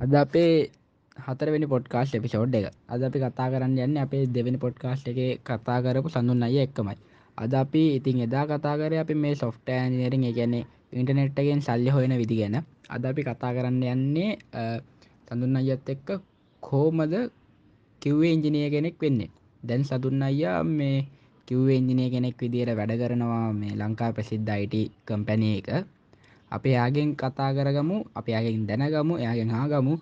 අද අපේ හතරවෙනි පොඩ්කාස්ට් එපිසෝඩ් එක. අද අපි කතා කරන්න යන්න අපේ දෙවෙනි පොඩ්කාස්ට් එක කතා කරපු සඳුන් අය එක්කමයි. අද අපි ඉතින් එදා කතාකර අපි මේ සොෆ්ට ඇනිරෙන් ගැන්නේ ඉන්ටනෙට්ගෙන් සල්ලි හොයන විදි ගැන. අද අපි කතා කරන්න යන්නේ සඳුන් අයත් එක්ක කෝමද කිව්වේ ඉංජිනය කෙනෙක් වෙන්නේ? දැන් සතුන් අයියා මේ කිව්වේ ඉංජිනය කෙනෙක් විදියට වැඩ කරනවා මේ ලංකා ප්‍රසිද්ධ අයිට කම්පැන එක. අපි යාගෙන් කතා කරගමු අපි යාගෙන් දැනගමු එයාගෙන් හාගමු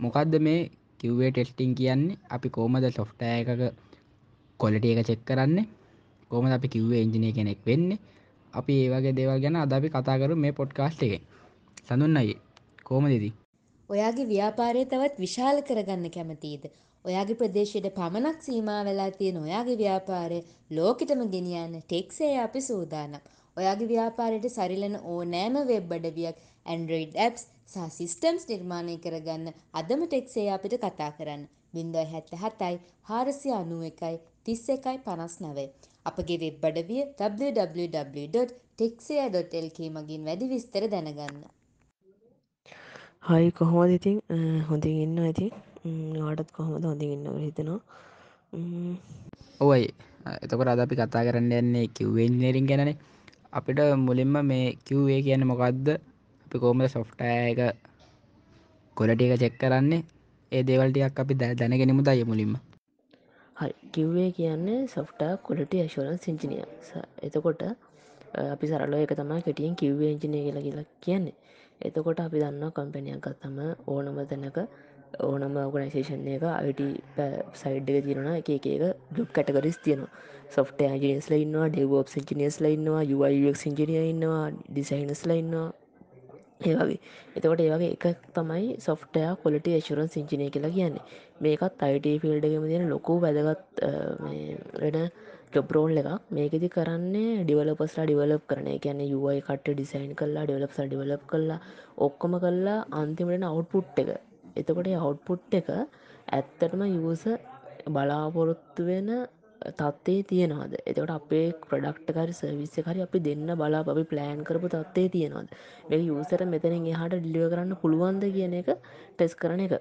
මොකක්ද මේ කිව්වේ ටෙස්ටිං කියන්නේ? අපි කෝමද සොෆ්ටය එකක කොලට එක චෙක් කරන්න? කෝම අපි කිව්වේ ඉංජිනය කෙනෙක් වෙන්නේ? අපි ඒවගේ දේවල් ගැන අද අපි කතා කරු මේ පොඩ්කාස්ට් එක. සඳුන් අයි කෝම දෙදී ඔයාගේ ව්‍යාපාරය තවත් විශාල කරගන්න කැමතිීද. ඔයාගේ ප්‍රදේශයට පමණක් සීමා වෙලා තියෙන ඔයාගේ ව්‍යාපාරය ලෝකෙටම ගෙනියන්න ටෙක්සේ අපි සූදානම්. ඔයාගේ ව්‍යාපාරයට සරිලන ඕනෑම වෙබ් අඩවියක් ඇන්ඩරෝයිඩ් ඇප්ස් සහ සිස්ටම්ස් නිර්මාණය කරගන්න. අදම ටෙක්සේ අපිට කතා කරන්න. බින්දොයි හැත්ත හතයි හාරසි අනුව එකයි තිස්ස එකයි පනස් නවේ. අපගේ වෙබ් අඩවිය www.ටෙක්සය.ල්ක මගින් වැඩි විස්තර දැනගන්න. හයි කොහොමද ඉතින්? හොඳින් ඉන්න ඇති වාටත් කොහොමද හොඳින් ඉන්න හිතනවා. ඔවයි එතකොට අද අපි කතා කරන්න යන්නේ කිව්වෙන්ජනරින් ගැනන අපිට මුලින්ම මේ කිව්වේ කියන්න මොකක්ද අපි කෝමද සොෆ්ටය එක කොලට එක චෙක් කරන්නේ? ඒ දේවල්ටියක් අපි දැනගෙනමු දය මුලින්ම? හරි. කිව්වේ කියන්නේ සොෆ්ටා කොලට ඇශෝරන් සිංචිනිය එතකොට අපි සරලෝ එක තමා කෙටියෙන් කිව්වේ එංජිනය කියලා කියලා කියන්නේ. එතකොට අපි දන්න කම්පැනියක් ගත්තම ඕනම තැනක ඕනම ඕගනයිසේෂන් එක අයිට සයිඩ් එක තිරන එක එක ජොබ් කටගරිස් තියනවා. සොෆ්ට ජිනස් ලයින්නවා ඩෙවෝප් ජිනියස් ලයින්නවා යුක් සිංජිනිය ඉන්නවා ඩිසයිනස් ලයින්නවා ඒවගේ එතකොට ඒවගේ එක තමයි සොෆ්ටය කොලට ේශුරන් සිංචිනය කියලා කියන්නේ. මේකත් අයිට ෆිල්ඩගම තියෙන ලොකු වැදගත් වෙන ජොබ්රෝල් එකක්. මේකෙති කරන්නේ ඩිවලපස්ලා ඩිවලප් කරන. ගැන යුවයි කට ඩිසයින් කල්ලා ඩිවලප්ස ඩිවලප් කල්ලා ඔක්කොම කල්ලා අන්තිමට අවට්පුට් එක. එතකොට අවට්පුට් එක ඇත්තටම යස බලාපොරොත්තු වෙන තත්වේ තියෙනවාද? එතකට අපේ ප්‍රඩක්ටකරි සවිස්ස හරි අපි දෙන්න බලා අපි ප්ලෑන් කරපු තත්වේ තියෙනවාද? මේ යුසට මෙතනින් එහට ඩිලිය කරන්න පුළුවන්ද කියන එක ටෙස් කරන එක.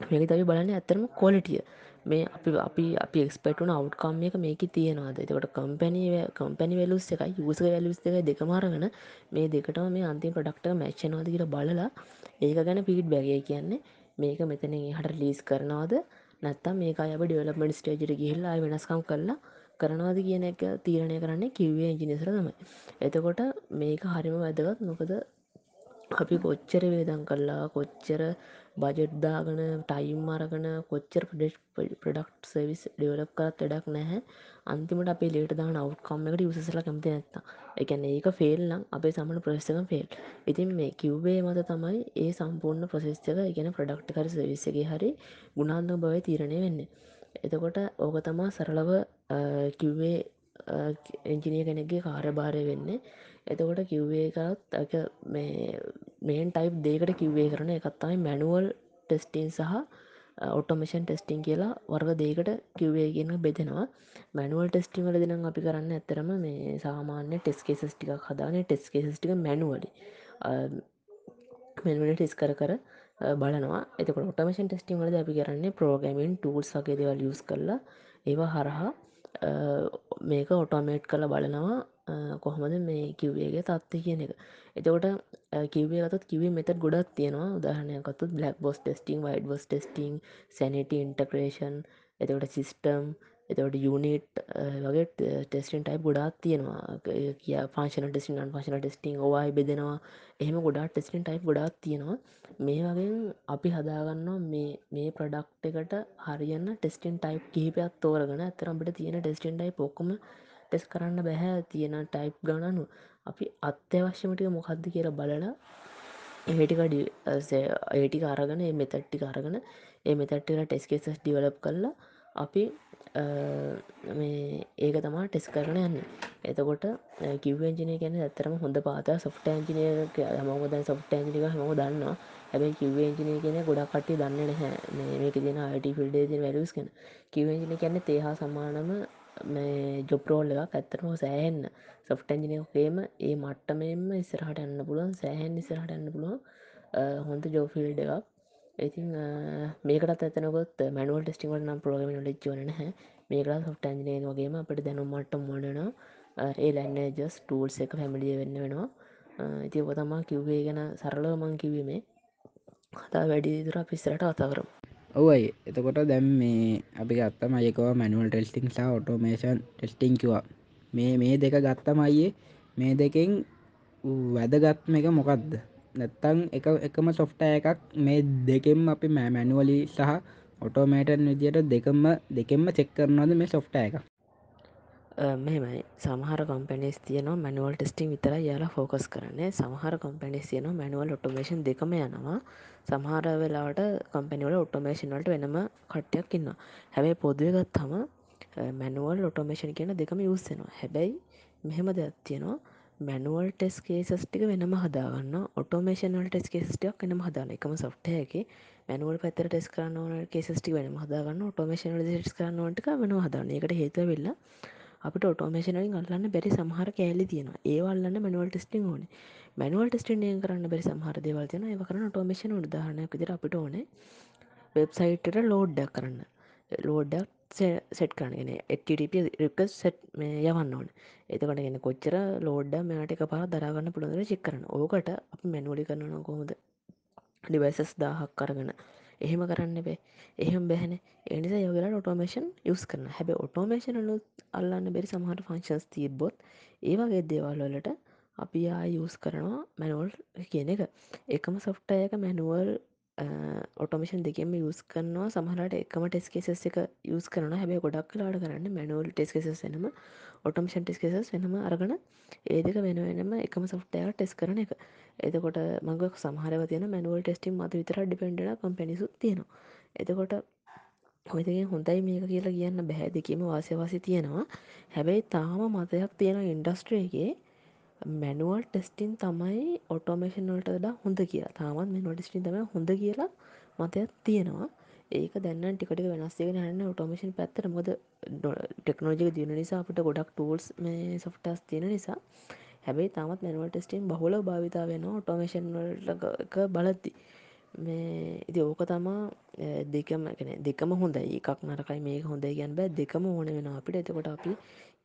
මේක තවි බලන්න ඇත්තරම කොලිටිය මේ අපි අපි අපි එක්ස්පෙටුන අවට්කම් එක මේක තියෙනවාද? එතකට කම්පැනී කම්පැනි වෙලුස් එකයි යුස වැලුස් එක දෙකමාරගෙන මේ දෙකට මේ අන්තිම ප්‍රඩක්ට මැච්චනවාද කියර බලලා ඒක ගැන පිට් බැගය කියන්නේ මේක මෙතන හට ලීස් කරනවාද? නැත්තම් මේක අය ඩියවලපමට ස්ටේජට ගිහිල්ලා වෙනස්කම් කරලා කරනවාද කියන එක තීරණය කරන්නේ කිව්වේ ඉජිනිසර තමයි. එතකොට මේක හරිම වැදගත්. මොකද අපි කොච්චර වේදන් කල්ලා කොච්චර බජෙට්දාගන ටයිම් අරගන කොච්චර ප්‍රඩෙක්් ප්‍රඩක්් සවිස් ඩියවලප් කරත් වැඩක් නැහැ. අන්තිමට අපේ ලේට දාන අවට්කම්ම එකට යුසසල කැමති නැත්තා එකැන ඒක ෆෙල්ලම් අපේ සමන ප්‍රස්සක ෆෙල් ඉතින් මේ කිව්වේ මත තමයි ඒ සම්පූර්ණ ප්‍රසෙස්්චක ඉගෙන ප්‍රඩක්් කර සවිස්සගේ හරි ගුණාන්ද බවයි තීරණය වෙන්න. එතකොට ඕක තමා සරලව කිව්වේ එංජිනය කෙනෙක්ගේ කාරභාරය වෙන්න. එතකොට කිව්වේ එකත් මේන් ටයිප් දේකට කිව්වේ කරන එකත්තයි මැනුවල් ටෙස්ටින් සහ ඔටෝමේෂන් ටෙස්ටිං කියලා වර්ග දේකට කිව්වේ කියන බෙදෙනවා. මැනුවල් ටෙස්ටිං වල දෙනම් අපි කරන්න ඇතරම මේ සාමාන්‍ය ටෙස් කේසස් ටිකක් හදාන ටෙස් කේසස්ටික මැනුවලි මෙල්වල ටෙස් කර කර බලනවා. එතක ඔටමේෂන් ටෙස්ටිං වලද අපි කරන්නේ ප්‍රෝගමින් ටූල්ස් වගේ දෙවල් යස් කරලා ඒවා හරහා මේක ඔටෝමේට් කළ බලනවා. කොහොමද මේ කිව්වේගේ තත්ත්ය කියන එක. එතකොට කිවේ ගතත් කිවේ මෙත ගොඩක් තියෙනවා. උදාහනයකත් black box testing white box testing සැනට integration එතකට සිිස්ටම් එතවට යුනිට් වගේ ටෙස්ටින් ටයි ගොඩාත් තියෙනවා. කිය පාශන ටෙස්ටින් අන් පාශන ටෙස්ටිං ඔවායි බෙදෙනවා. එහෙම ගොඩා ටෙස්ටින් ටයි් ගොඩාත් තියෙනවා. මේ වගේ අපි හදාගන්නවා මේ ප්‍රඩක්් එකට හරියන්න ටෙස්ටින් ටයි් කිහිපයක් තෝරගෙන ඇතරම්ට තියෙන ටෙස්ටින් ටයි පොක්කම ටෙස් කරන්න බැහැ තියෙන ටයිප් ගණනු අපි අත්‍යවශ්‍යමටික මොකක්ද කියලා බලලා ඒටිකඩි ඒටික අරගන මෙතට්ටි අරගන ඒ මෙතට්ටිල ටෙස්කේසස් ඩිවලප් කරලා අපි මේ ඒක තමා ටෙස් කරන යන්න. එතකොට කිව්ජනය ගැන ඇතරම හොඳ පාත සොෆ්ට ඇන්ජිනය හමෝද සොෆ්ට ඇන්ජික හම දන්න හැබයි කිව්ේජනය කියෙන ගොඩක් කට්ටි දන්න නැහැ. මේක දෙන අයිට ෆිල්ඩේ වැලස් කෙන කිවේජන කියන්න තේහා සමානම මේ ජොප්රෝල් එකක් ඇත්තරම සෑහෙන්න. සොෆ්ට ඇන්ජිනයකේම ඒ මට්ටමෙන්ම ඉස්සරහට යන්න පුළුවන් සෑහෙන් ඉස්සරහට යන්න පුළුවන් හොඳ ජෝෆිල්ඩ එකක්. ඉතින් මේකටත් ඇතනකොත් මැනුවල් ටෙස්ටිවල් නම් ප්‍රෝගම ලිච්චවන හැ මේකලා සොෆ්ට ඇන්ජනය වගේම අපට දැනුම්මට මොඩන ඒ ලැන්න ජස් ටූල්ස් එක පැමිලිය වෙන්න වෙනවා. ඉති ඔක තමා කිව්වේ ගැන සරලව මං කිවීමේ කතා වැඩිදුර පිස්සරට අතා කරම්. ඔවයි එතකොට දැම් මේ අපි ගත්තම අයකව මැනුවල් ටෙස්ටිං සහ ඔටෝමේෂන් ටෙස්ටිං කිවා මේ මේ දෙක ගත්තම අයේ මේ දෙකින් වැදගත්ම එක මොකක්ද නැත්තං එක එකම සොෆ්ට එකක් මේ දෙකෙම් අපි මෑ මැනුවලි සහ ඔටෝමේටන් විදියට දෙකම දෙකෙන්ම චෙක් කරනවද මේ සොෆ්ට එක? මෙමයි සමහර කම්පනිස් තියන මනුවල් ටෙස්ටිං විතර යාලා ෆෝකස් කරන්නේ. සමහර කම්පනිස් තියන මනුවල් ඔටෝමේෂන් දෙකම යනවා. සමහර වෙලාට කම්පනිවල ඔටෝමේෂන්වලට වෙනම කට්ටයක් ඉන්න හැබැයි පොදුවගත් හම මැනුවල් ඔටෝමේෂන් කියන දෙකම යස්සෙනවා හැබැයි මෙහෙම දෙයක් තියෙනවා. මැනුවල් ටෙස් කේසස්ටික වෙනම හදාගන්න ඔටෝමේෂනල් ටෙස් කේස්ටියක් එනම හදාන එකම සොෆ්ටයගේ මැනුවල් පැතර ටෙස් කරන්න ඕන කේස්ටි වෙන හදාගන්න ඔටෝමේෂනල් ටෙස් කරන්නට වෙන හදාන එකට හේතුවෙල්ලා අපට ඔටෝමේෂනලින් අල්ලන්න බැරි සමහර කෑලි තියෙන ඒවල්න්න මනුවල් ටෙස්ටිං ඕන. මනුවල් ටෙස්ටිය කරන්න බැරි සමහර දේවල් තියෙන ඒ කරන ඔටෝමේෂන උදාහරණයක් විදිර අපිට ඕන වෙබ්සයිටට ලෝඩ්ඩක් කරන්න. ලෝඩ්ඩක් සෙට් කරනගෙන එටප රික සෙට් යවන්න ඕන. එතකට ගෙන කොච්චර ලෝඩ්ඩ මෙට එක පා දරගන්න පුළොදර චික් කරන ඕකට අප මැනුවලි කරන්න කොමද ඩිවයිසස් දාහක් කරගන්න එහෙම කරන්න බෑ. එහෙම බැහන එනිසා යොගලා ඔටෝමේෂන් යස් කරන හැබ ඔටෝමේෂන් ලු අල්ලන්න බෙරි සමහට ෆංශන්ස් තිබොත් ඒවගේ දේවල්වලට අපි ආ යස් කරනවා මැනුවල් කියන එක. එකම සොෆ්ටයක මැනුවල් ඔටෝමේෂන් දෙකෙම යස් කරනවා. සමහට එකම ටෙස් කෙසස් එක යස් කරන හැබ ගොඩක් කලාට කරන්න මැනුවල් ටෙස් කෙසස් එනම ඔටෝමේෂන් ටෙස් කෙසස් වෙනම අරගන ඒ දෙක වෙන වෙනම එකම සොෆ්ටය ටෙස් කරන එක. එතකොට මඟ සමහරව තියන මැනුවල් ටෙස්ටිම් මත විතර ඩිපෙන්ඩ කම්පැනිසුත් තියෙනවා. එතකොට හොතගේ හොඳයි මේක කියලා කියන්න බැහැ දෙකීම වාසවාසි තියෙනවා. හැබැයි තාම මතයක් තියෙන ඉන්ඩස්ට්‍රේගේ මැනුවල් ටෙස්ටින් තමයි ඔටෝමේෂන්වලට ඩා හොඳ කියලා. තාමත් මේ නොටිස්ටින් තම හොඳ කියලා මතයක් තියෙනවා. ඒක දැන්න ටිකට වෙනස්සේ හන්න ඔටෝමේෂන් පැත්තර මොද ටෙක්නෝජික දියන නිසා අපට ගොඩක් ටූල්ස් මේ සොෆ්ටස් තියෙන නිසා. හැබැයි තමත් මැනුවල් ටෙස්ටිම් බහුල භාවිතා වෙන ඔටෝමේෂන්වලක බලද්දි. මේ ඉති ඕක තමා දෙකම කෙන දෙකම හොඳයි. එකක් නරකයි මේක හොඳයි ගැන් බෑ. දෙකම ඕන වෙන අපිට. එතකොට අපි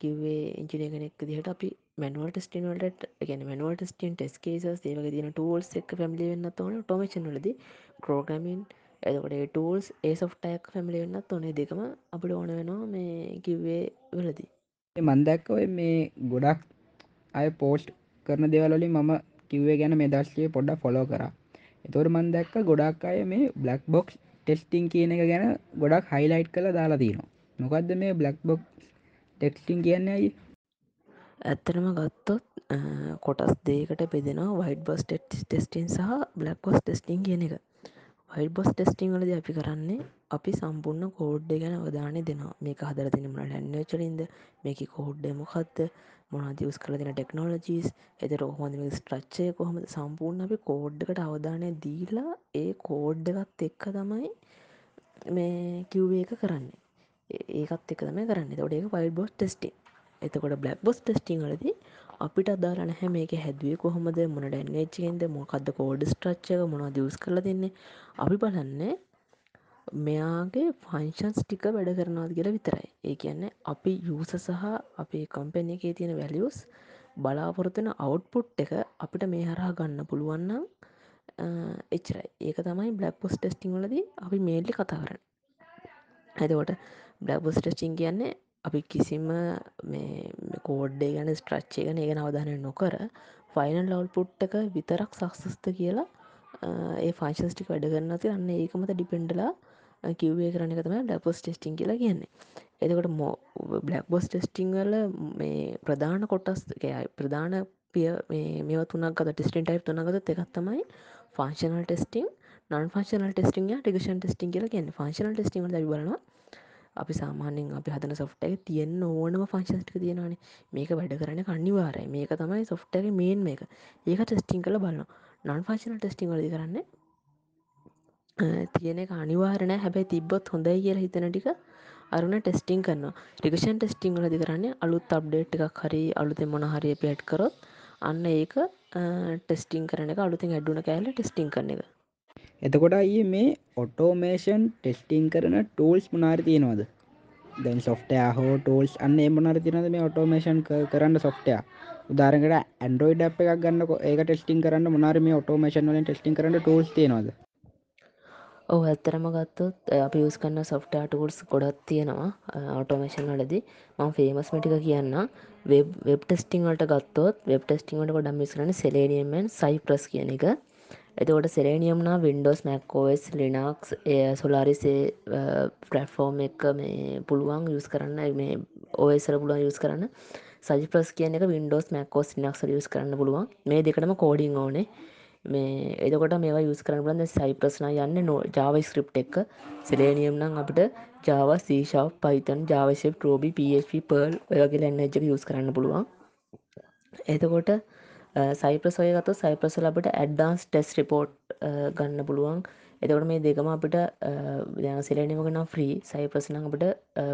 කිව්වේ ඉංජිනය කෙනෙක් දිහට අපි මැනුවල් ටස්ටිනවලට ගැන මනුවල් ටස්ටින් ටෙස් කේස ඒවගේ තින ටූල්ස් එක් පැමිලි වෙන්න ඕන ටොමේෂන්ලද ප්‍රෝග්‍රමින් එතකොට ටූල්ස් ඒ සොෆ්ටයක් පැමිලි වෙන්නත් ඕනේ. දෙකම අපිට ඕන වෙනවා මේ කිව්වේ වලදී. මන්දැක්ක ඔය මේ ගොඩක් අය පෝස්ට් කරන දෙවලින් මම කිව්වේ ගැන මේ දර්ශය පොඩ්ඩ ෆොලෝ කර. එතොර මන් දැක්ක ගොඩක් අය මේ බ්ලක් බොක්ස් ටෙස්ටිං කියන එක ගැන ගොඩක් හයිලයිට් කළ දාලා තිනවා මොකක්ද මේ බ්ලක් බොක් ටෙක්ස්ටිං කියන්නේ ඇයි ඇත්තටම ගත්තොත් කොටස් දේකට පෙදෙනවා වයිට බස් ටෙස්ටින් සහ බ්ලක් බොස් ටෙස්ටිං කියන එක. වයිට බොස් ටෙස්ටිං වලද අපි කරන්නේ අපි සම්පූර්ණ කෝඩ්ඩ ගැන අවධානය දෙනවා. මේ හදර තිනමට ලැන්නචලින්ද මේක කෝඩ්ඩ මොකක්ද මොනදස් කල තින ටෙක්නෝලජීස් එත රෝහොඳ ස්ට්‍රච්චය කොහොම සම්පූර්ණ අපි කෝඩ්ඩකට අවධානය දීලා ඒ කෝඩ්ඩගත් එක්ක තමයි මේ කිව්වේ එක කරන්නේ. ඒකත් එක තම කරන්න. තොට ඒක පයිල් බොස් ටෙස්ටි එතකොට බ්ලක් බොස් ටෙස්ටිං ලද අපිට අදාලා නැහැ මේක හැදුවේ කොහොමද මොන ඩැන්නේච්චෙන්ද මොකක්ද කෝඩ් ස්ට්‍රච්චක මොනා දියස් කරල දෙන්නේ. අපි බලන්නේ මෙයාගේ ෆංශන්ස් ටික වැඩ කරනවාද කියලා විතරයි. ඒ කියන්න අපි යූස සහ අපේ කම්පැන එකේ තියෙන වැලියස් බලාපොරොත්තුන අවට්පුට් එක අපිට මේ හරහා ගන්න පුළුවන්නම් එච්චරයි. ඒක තමයි බ්ලක් පොස් ටෙස්ටිං වලදී අපි මේල්ලි කතා කරන්න. ඇතකොට බ්ලක් පොස් ටෙස්ටිං කියන්නේ අපි කිසිම කෝඩ්ඩේ ගැන ස්ට්‍රච්චය ගැන ඒ අවධානය නොකර ෆයිනල් ලවල් පුට්ටක විතරක් සක්සස්ත කියලා ඒ ෆයිශස්ටික් වැඩ කරන්න ති අන්න ඒකමත ඩිපෙන්ඩලා කිව්වේ කරන එක තම ඩැපොස් ටෙස්ටිං කියලා කියන්නේ. එතකොට මෝ බ්ලක් බොස් ටෙස්ටිං වල මේ ප්‍රධාන කොටස් ප්‍රධාන පිය මේ තුනක් ගත ටෙස්ටින් ටයි් තුනගත එකත්තමයි functional testing non functional testing ටිකෂන් testing කියලා කියන්න. ෆංශනල් ටෙස්ටිං බලන අපි සාමාන්‍යෙන් අපි හදන සොෆ්ටක තියන්න ඕනම ෆංශස්ටික තියෙනවාන. මේක වැඩ කරන කනිවාරයි මේක තමයි සොෆ්ටක මේන් මේක. ඒක ටෙස්ටිං කළ බලන්න නන් ෆංශනල් ටෙස්ටිං වලදි කරන්නේ තියෙන අනිවාරණය හැබැයි තිබ්බොත් හොඳයි කියලා හිතන ටික අරුණ ටෙස්ටිං කරන්න ටිකෂන් ටෙස්ටිං ලදි කරන්නේ අලුත් අප්ඩේට් එකක් හරි අලුතෙන් මොන හරි පේට් කරොත් අන්න ඒක ටෙස්ටිං කරන එක අලුතින් ඇඩ්ඩුන කෑල්ල ටෙස්ටිං කරන එක. එතකොට අයි මේ ඔටෝමේෂන් ටෙස්ටිං කරන ටූල්ස් මනාරි තියෙනවාද? දැන් සොෆ්ටයා හෝ ටෝල්ස් අන්න එමනර තිනද මේ ඔටෝමේෂන් කරන්න සොෆ්ටයා උදාරකට ඇන්ඩරෝයිඩ් අප එකක් ගන්න ඒක ටෙස්ටිං කරන්න මොනාර මේ ඔටෝමේෂන් වලින් ටෙස්ටිං කරන්න ටෝල්ස් තියෙනවාද? ඔහ ඇත්තරම ගත්තොත් අපි යස් කන්න සොෆ්ටයා ටූල්ස් ගොඩත් තියෙනවා ඔටෝමේෂන් වලදි. මං ෆේමස් මටික කියන්න වෙබ් ටෙස්ටිං වලට ගත්තොත් වෙබ් ටෙස්ටිංට ගොඩම් මිස්රන සෙලේනියමෙන් සයිප්‍රස් කියන එක. එතකොට සෙරේනියම්නා වින්ඩෝස් මැක්කෝස් ලිනක්ස් සොලාරිසේ ප්‍රෆෝර්ම් එක මේ පුළුවන් යස් කරන්න මේ ඕසර පුළුවන් යස් කරන්න. සජිප්‍රස් කියන එක වින්ඩෝස් මැක්කෝස් නක්සර යස් කරන්න පුළුවන්. මේ දෙකටම කෝඩිං ඕනේ. මේ එදකොට මේ යස් කරන්න බලන්න සයිප්‍රස්න යන්න නෝ ජාව ස්ක්‍රප් එක. සෙලේනියම් නම් අපිට ජාව සීශාව පයිතන් ජාවශප් ටෝබි පප පර්ල් ඔයගේ ලැන්න එජක යස් කරන්න පුළුවන්. එතකොට සයිප්‍රස් ඔය ගත්තු සයිප්‍රස ලබට ඇඩ්ඩාන්ස් ටෙස් රිපෝට් ගන්න පුළුවන්. එතකට මේ දෙකම අපිට සිලනිමගෙන ෆ්‍රී සයිප්‍රසන අපට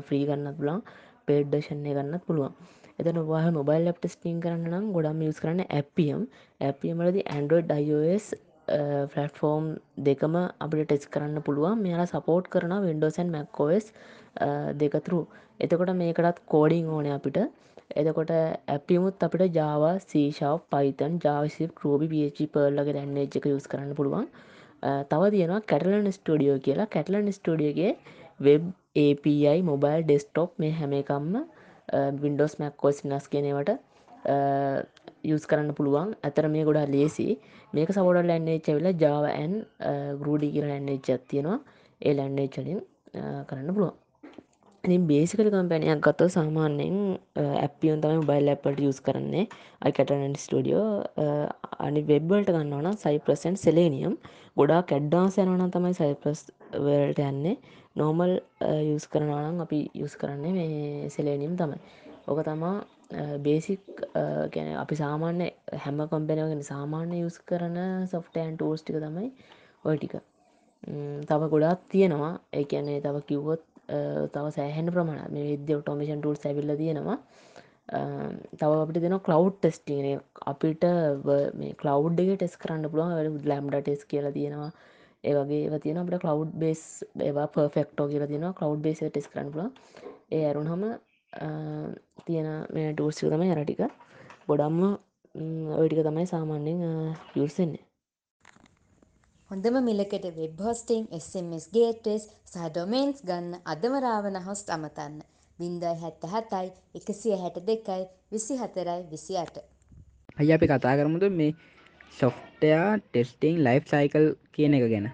ෆ්‍රී ගන්නත් පුලන් පේඩ්ඩෂන්නේ ගන්නත් පුළුවන්. එතන වාහ මොබයිල් ලප් ටස්ටිං කරන්න නම් ගොඩම් යස් කරන්න ඇපියම් ඇපියමලදි ඇන්ඩරෝඩ් ඩයිෝස් ෆලටෆෝර්ම් දෙකම අපිට ටෙස් කරන්න පුළුවන්. මෙයාලා සපෝට් කරන වින්ඩෝසන් මැක්කෝස් දෙකතුරු එතකොට මේකටත් කෝඩිං ඕනය අපිට. එතකොට ඇපිමුත් අපිට ජාවා සීශාව පයිතන් ජාවිසිප් රෝබි පිචි පර්ල්ලගේ දැන්න එක යුස් කරන්න පුළුවන්. තව තියෙනවා කැටලන් ස්ටඩියෝ කියලා. කැටලන් ස්ටඩියගේ වෙබ් API මොබයිල් ඩෙස්ටොප් මේ හැම එකම්ම වින්ඩෝස් මැක්කෝස් නස් කෙනවට යස් කරන්න පුළුවන්. ඇතර මේ ගොඩා ලේසි මේක සවඩල් ලැන්නේ චැවිල ජාවඇන් ගරඩි කියර ලැන්නේ චත්තියෙනවා ඒ ලැන්නේ චලින් කරන්න පුළුවන්. ඉතින් බේසිකල කම්පැනයක් ගත්ත සාමාන්‍යයෙන් ඇපියන් තමයි බයිල් ඇපට යස් කරන්නේ. අයිකටන ස්ටඩියෝ අනි වෙබ්වලට ගන්නවන සයිප්‍රසන් සෙලේනියම් ගොඩා කැඩ්ඩාස් යනවන තමයි සයිප්‍රස් වලට යන්නේ. නෝමල් යස් කරනවනම් අපි යස් කරන්නේ මේ සෙලේනියම් තමයි. ඕක තමා බේසික් ගැන අපි සාමාන්‍ය හැම කොම්පෙනගෙන සාමාන්‍ය යස් කරන සොෆ්ටයන් ටෝස් ටික තමයි ඔය ටික. තව ගොඩාත් තියෙනවා. ඒ කියන්නේ තව කිව්වොත් තව සෑහන ප්‍රමාණ මේ විද්‍ය ටෝමිෂන් ටූල් සැවිල්ල තියෙනවා. තව අපිට දෙන කලව් ටෙස්ටින අපිට මේ කලව් එක ටෙස් කරන්න පුළුවන්. ලම්ඩ ටෙස් කියලා තියෙනවා. ඒවගේ තියන අපට කලව් බේස් ඒවා පර්ෆෙක්ටෝ කියලා තියෙන කලව් බේස ටෙස් කරන්න පුල ඒ අරුන් හම තියෙන මේ ටූර්සික තමයි යරටික ගොඩම්ම ඔටික තමයි සාමාන්‍යෙන් යුසෙන්නේ හොඳම මිලකට වෙබ් හොස්ටිං SMS ගේට්වෙස් සහ ඩොමේන්ස් ගන්න අදම රාවන හොස්ට් අමතන්න. බින්දයි හැත්ත හතයි එකසිය හැට දෙකයි විසි හතරයි විසි අට. අය අපි කතා කරමුද මේ සොෆ්ටයා ටෙස්ටිං ලයිෆ් සයිකල් කියන එක ගැන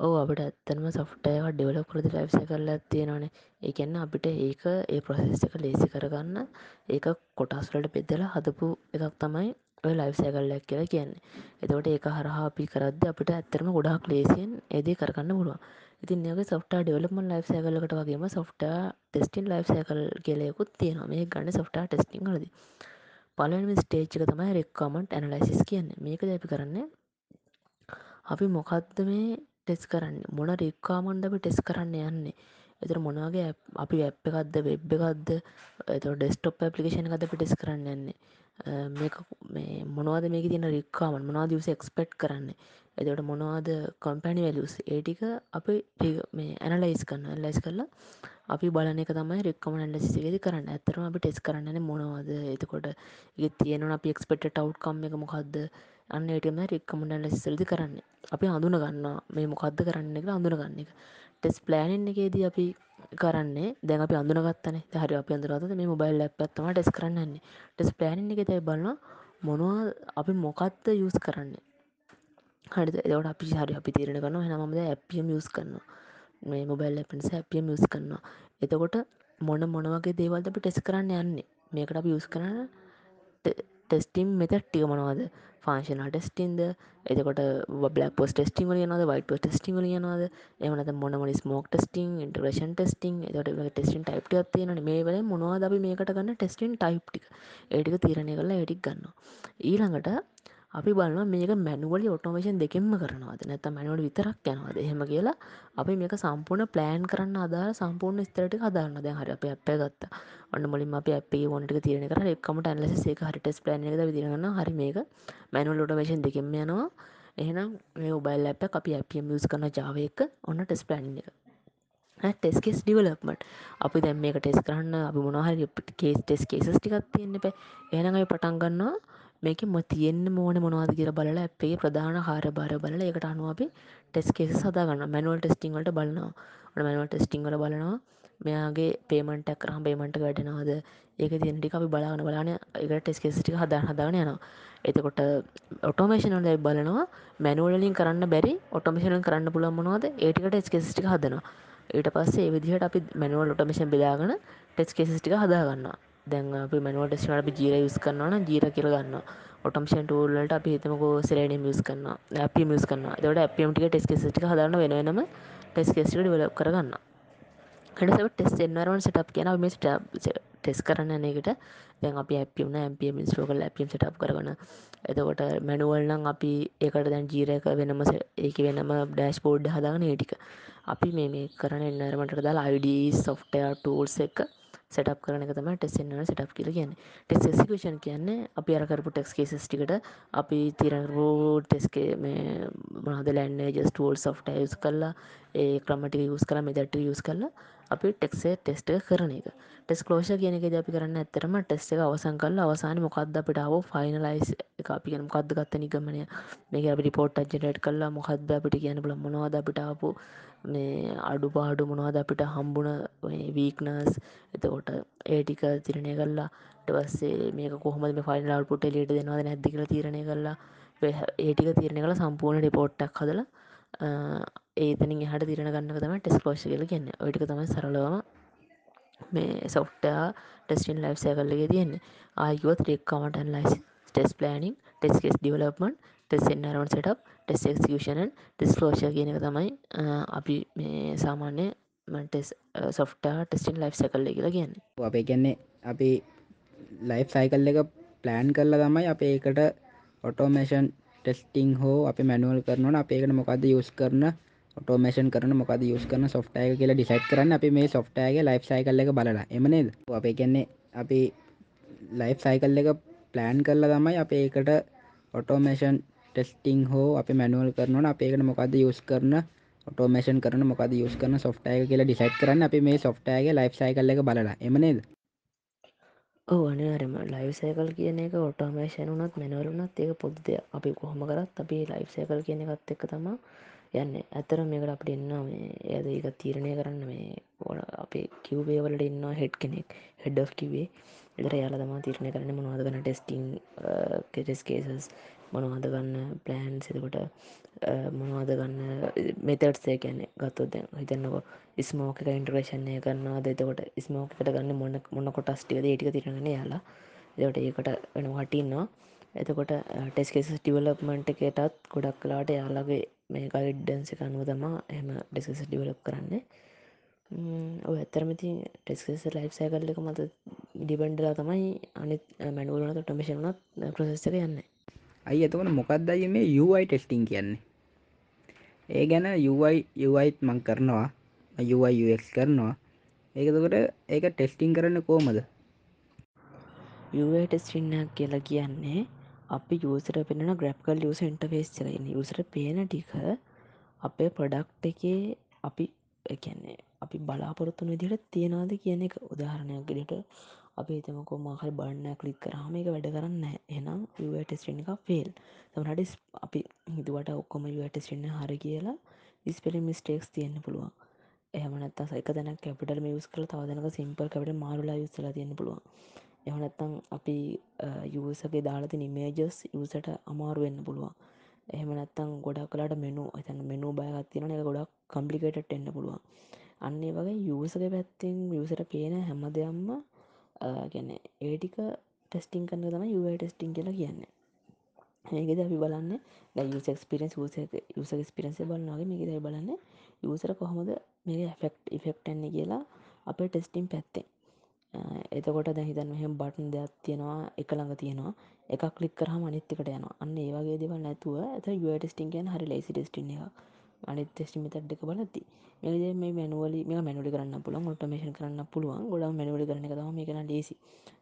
ඕ අපට ඇත්තනම සොෆ්ටයක ඩෙවලප් කරද ලයිෆ්ස කරලා තියෙනවානේ ඒකන්න අපිට ඒක ඒ ප්‍රසෙස් එක ලේසි කරගන්න ඒක කොටස්වලට පෙදලා හදපු එකක් තමයි ඔය ලයිෆ් සැකල්ලක් කියලා කියන්නේ. එතවට ඒක හරහා අපි කරද අපිට ඇත්තරම ගොඩක් ලේසියෙන් ඒදේ කරන්න පුළුවන්. ඉතින් ඒක සොෆ්ට ඩෙවලපමන් ලයිෆ් සැකලකට වගේම සොෆ්ට ටෙස්ටින් ලයිෆ් සැකල් කියලයකුත් තියෙනවා. මේ ගන්න සොෆ්ට ටෙස්ටිං ලද පලම ස්ටේච්ක තමයි රෙක්කමන්ට් ඇනලයිසිස් කියන්නේ. මේක දැපි කරන්න? අපි මොකක්ද මේ ටෙස් කරන්න? මොන රික්කාමන්ඩ අපි ටෙස් කරන්න යන්නේ? එතර මොනගේ අපි ඇප් එකක්ද වෙබ් එකක්ද? එත ඩෙස්ටොප් ඇපලිකේෂන එකද අපි ටෙස් කරන්න යන්නේ? මේ මොනවද මේක තින රික්කාමන් මොනාද විස එක්ස්පෙක්් කරන්න? එතට මොනවාද කොම්පැනි වැලස් ඒටික අපි මේ ඇනලයිස් කරන්න ලයිස් කරලා අපි බලන එක තමයි රෙක්කම ඇල්ලසිසිගෙද කරන්න. ඇතරම අපි ටෙස් කරන්න මොනවද? එතකොට ඒ තියෙන අපි එක්ස්පෙක්ට ටව් එක මොකක්ද අන්න ඒටම රෙක්කමට ඇලසිසල්දි කරන්න. අපි හඳුන ගන්න මේ මොකක්ද කරන්න එක අඳුනගන්න එක. ටෙස් ප්ලෑනින් එකේදී අපි කරන්නේ. දැන් අපි අඳුනගත්තන. හරි අප අඳුරත මේ මොබයිල් ලැපත්තම ටෙස් කරන්නන්නේ ටෙස් ප්ලෑනින් එක තැයි බලන්න මොනවා අපි මොකත්ත යස් කරන්නේ. හරි එවට අපි හරි අපි තීරණ කරන හනමද ඇපියම් යස් කරන්න මේ මොබයිල් ලැපෙන්ස ඇපියම් යස් කරන්න එතකොට මොන මොනවගේ දේවල්ද අපි ටෙස් කරන්න යන්නේ? මේකට අපි යස් කරන්න ටෙස්ටිම් මෙත ටික මොනවාද? ෆාංශනල් ටෙස්ටින්ද එතකොට බ්ලක් පොස් ටෙස්ටිං ලියනද වයිට ටෙස්ටිං ලියනද එමනත මොනමනි ස්මෝක් ටෙස්ටිං ඉන්ට්‍රේෂන් ටෙස්ටිං එතට ටෙස්ටින් ටයිප් තියන මේ වල මොනවාද අපි මේකට ගන්න ටෙස්ටින් ටයිප්ටික ඒටික තීරණය කරලා ඒටික් ගන්න ඊළඟට අපි බලන්න මේක මැනුවලි ඔටෝමේෂන් දෙකෙන්ම කරනවාද? නැත මැනුවල විතරක් යනවාද? එහෙම කියලා අපි මේක සම්පූර්ණ ප්ලෑන් කරන්න අදාර සම්පූර්ණ ස්තරට හදාන්න දැ හරි අප අප ගත්ත. ඔන්න මුලින් අප අපේ ොන්ට තිරන කර. එක්කමට ඇන්ලස ඒ හරිටස් ප්ලන ද විදිරන්න හරි මේක මැනුවල් ඔටෝමේෂන් දෙකෙම යනවා. එහෙනම් මේ ඔබයිල් ඇප අපි ඇපියම් යස් කරන ජාව එක ඔන්න ටෙස් ප්ලන් එක. ටෙස්කෙස් ඩිවලප්මට අපි දැම් මේක ටෙස් කරන්න අපි මොනහරි කේස් ටෙස් කේසස් ටිකත් තියෙන්න්න පැ එහනඟයි පටන්ගන්නවා මේක ම තියෙන්න්න මෝන මොනවාද කියර බලල අපේ ප්‍රධාන හාර බාර බලල එකට අනුව අපි ටෙස් කේස සදාගන්න මැනුවල් ටෙස්ටිංවලට බලනවා. මැනුවල් ටෙස්ටිංවල බලනවා. මෙයාගේ පේමට කරම් පේමට වැඩනවාද? ඒක තියන්ටි අපි බලාගන බලාන එක ටෙස් කෙසිටි හදා හදාගන යනවා. එතකොට ඔටෝමේෂනල් දැයි බලනවා. මැනුවලින් කරන්න බැරි ඔටෝමේෂන කරන්න පුළන් මොනවාද? ඒටිකට ටෙස් කෙසිටි හදනවා. ඊට පස්සේ විදිහට අපි මැනුවල් ඔටෝමේෂන් බෙදාගන ටෙස් කෙසිටික හදාගන්න දැන් අපි මනුවල් ටෙස්නට අපි ජීර යුස් කරන්න ජීර කියරගන්න ඔටම්ෂන් ටූල්ලට අපි හිතමකෝ සරේන මියස් කන්න අපි මියස් කන්න දට අපියමටික ටෙස් කෙසිටි හදන්න වෙනම ටෙස් කෙසිට ඩිවල කරගන්න හඩසව ටෙස් එන්නරවන් සටප් කියන මේ ටෙස් කරන්න නකට දැන් අපි ඇපියුන ඇපිය මිස්ටෝකල් ඇපියම් සටප් කරගන. එතකොට මැනුවල්නම් අපි ඒකට දැන් ජීරක වෙනම ඒක වෙනම ඩෑශ් පෝඩ් හදාගන ඒටික අපි මේ කරන එන්නරමට දාලා අයිඩ සොෆ්ටය ටූල්ස් එක සටප් කරන තම ටෙස්සෙන්න්න සටප් කියල කියන්න. ටෙස් එසිකෂන් කියන්නේ අපි අරකරපු ටෙක්ස් කේසිටිකට අපි තිරරෝ ටෙස්කේ මේ මහද ලැන්න ජස් ටෝල් සොෆ්ට යස් කරලා ඒ ක්‍රමටි යස් කලා මෙදට යස් කරලා අපි ටෙක්සේ ටෙස්ට කරන එක. ටෙස් කලෝෂ කියනක අපි කරන්න ඇතරම ටෙස් එක අවසන් කල් අවසාන මොකක්ද අපිටාව ෆයිනලයිස් එක. අපි කියන මොකක්ද ගත්ත නිගමනය? මේක අපි රිපෝට් අජනට කල්ලා මොකක්ද අපිට කියන බල මොනවාද අපිටාපු මේ අඩු පාඩු මොනවාද අපිට හම්බුණ වීක්නස් එතකොට ඒටික තිරණය කල්ලා ටවස්සේ මේක කොහොම ෆයිල් පුට ලිට දෙනවාද නැද්දි කියල තිරණය කල්ලා ඒටික තිරණය කළ. සම්පූර්ණ රිපෝට්ටක් හදලා ඒතනින් හට තිරණ ගන්න තම ටෙස් ලෝෂ කල කියන්න. ඔටික තම සරලවම මේ සොෆ්ටා ටෙස්ටින් ලයි් සෑකල්ලගේ තියෙන්නේ. ආයුවත් requirement analysis test planning test case development test environment setup test execution test closure කියන එක තමයි අපි මේ සාමාන්‍ය මටෙස් සොෆ්ටා ටෙස්ටින් ලයි් සැකල්ල කියලා කියන්න. අපේ කියන්නේ අපි ලයිෆ් සයිකල් එක ප්ලෑන් කරලා තමයි අප ඒකට ඔටෝමේෂන් ටෙස්ටිං හෝ අපි මැනුවල් කරනවන අපේකට මොකද යුස් කරන ඔටෝමේෂන් කරන මොකද යුස් කරන සොෆ්ටය කියලා ඩිසයිට් කරන්න අපි මේ සොෆ්ටයගේ ලයිෆ් සයිකල් එක බලලා. එමනේද අපේ කියන්නේ අපි ලයිෆ් සයිකල් එක ප්ලෑන් කරලා තමයි අප ඒකට ඔටෝමේෂන් ටෙස්ටිං හෝ අපි මැනුවල් කරනවන අපේකට මොකද යුස් කරන ඔටෝමේෂන් කරන මොකද යුස් කරන සොෆ්ටය කියලා ඩිසයිට් කරන්න අපි මේ සොෆ්ටයගේ ලයිෆ් සයිකල් එක බලලා. එමනේද ඕ අනිවාරම ලයිව් සෑකල් කියන එක ඔටෝමේෂන් වනත් මැනවලුනත් ඒක පොද්ද අපි කොහොම කරත් අපි ලයිෆ් සෑකල් කියන එකත් එක්ක තමා යන්න. ඇතර මේකට අපට එන්න මේ ඇද ඒක තීරණය කරන්න මේ ඕන අපේ කිව්වේවලට ඉන්න හෙඩ් කෙනෙක් හෙඩ් කිවේ එදර යාල තමා තීරණය කරන්න මොනවාද කන ටෙස්ටිං කෙටෙස් කේසස් මොනවාද ගන්න ප්ලෑන් සිතකොට මොනවාද ගන්න මෙතට්සේ කියන්නේ ගත්තොත් දැන් හිතන්නක ස්මෝක ඉන්ට්‍රේෂණය කරන්නවා දෙතකොට ස්මෝකට ගන්න මොන්න මොන්න කොටස්ටික ඒටික තිරගෙන යාලා එකට ඒකට වෙන වටින්නවා එතකොට ටෙස්කෙස ටිවලප්මන්ට් එකටත් ගොඩක් කලාට යාලගේ මේ ගයිඩ්ඩන්සි අනුව තමා එම ඩෙස්කෙස ඩිවලප් කරන්නේ. ඔය ඇතරමති ටෙස්කෙස ලයිෆ් සෑකල්ල එක මත ඩිබන්ඩලා තමයි අනිත් මැනුවලනත ටොමිෂනත් ප්‍රසෙස්සක යන්නේ. අයි එතකට මොකක්දයි මේ යුයි ටෙස්ටිං කියන්නේ? ඒ ගැන යුයි යුයිත් මං කරනවා. යුක් කරනවා. ඒකතකට ඒක ටෙස්ටිං කරන්න කෝමද ටෙස්ටින්නක් කියලා කියන්නේ අපි යසර පෙන ග්‍රප්කල් ියස ඉන්ටවේස්චරන්න යසර පේන ටික අපේ ප්‍රඩක්් එකේ අපි එකන්නේ අපි බලාපොරොත්තුන විදිහට තියෙනවාද කියන එක උදාහරණයක් ගෙට අපි තමකො මහල් බන්න කලික් කරහම එක වැඩ කරන්න එනම් ටෙස්ටෙන් එක ෆෙල් තමට අපි හිතුවට ඔක්කොම ටෙස්ටෙන්න හරි කියලා ඉස්පෙලි මිස්ටේක්ස් තියෙන්න්න පුළුවන්. එහමනත් සයික දැන කැපිටල් මියස් කල තවදනක සිම්පල් කැට මාරුලා යුස්සල තියන්න පුළුවන්. එහනත්තං අපි යසගේ දාලති නිමේජස් යසට අමාරුවෙන්න පුළුවන්. එහෙමනත්තං ගොඩක් කලාට මෙනු ඇතන මෙනු බයගත්තින එක ගොඩක් කම්පලිකේට එන්න පුළුවන්. අන්නේ වගේ යසක පැත්තිෙන් යසට පේන හැම දෙයම්ම ගැන ඒටික ටෙස්ටිං කරන්න තම යුව ටෙස්ටිං කියලා කියන්නේ. ඒකෙද අපි බලන්න යුසක්ස්පිරෙන්ස් යුස ස්පිරන්ස බලන්නගේ මේක දැයි බලන්න යසර කොහොමද මේ ෆෙක්් ඉෆෙක්ටන්නේ කියලා අපේ ටෙස්ටිම් පැත්තේ එතකොට දැහිතන් මෙහම බටන් දෙයක් තියෙනවා එක ළඟ තියෙනවා. එක කලික් කරහම අනිත්තිකට යන අන්න ඒවගේ දෙවල් නැතුව ඇත යුටස්ටිං කියන හරි ලයිසි ටෙස්ටින එක අනි ටෙස්ටිම තට්ක බලති මේ මේ මැනුවල මේ මැනුලි කරන්න පුළන් ඔටමේෂන් කරන්න පුළුවන්. ගොඩ මැනුලි කරන එක මේ කන ලේසි.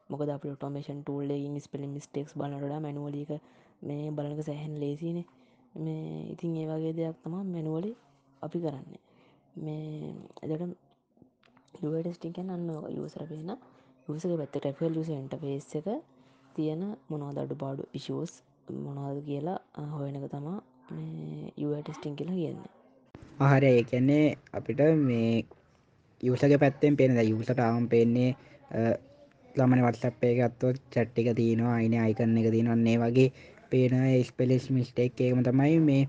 මොකද අප ටෝමේෂන් ටූල්ලෙගින් ස්පෙලින් මිස්ටෙක්ස් බලනට මැනුවලික මේ බලක සැහැන් ලේසිනේ. මේ ඉතින් ඒ වගේ දෙයක් තමා මැනුවලි අපි කරන්නේ. මේ එදට ටෙස්ටිං අන්න යසර පේන යසක පැත්ත ටැෆල් යුස එන්ට පේස් එක තියෙන මොනවද අඩු පාඩු ඉශෝස් මොනවාද කියලා හොයනක තමා යටස්ටිං කියලා කියන්නේ. ආහරය ඒ කියන්නේ අපිට මේ යසක පැත්තෙන් පෙන යුසට ආම් පෙන්නේ ළමන වටසප්පේ ගත්තොත් චට්ටික තියෙනවා අයින අයිකරන්න එක තියෙනවන්නේ වගේ පේන ස්පෙලෙස් මිස්ටේක් ඒකම තමයි මේ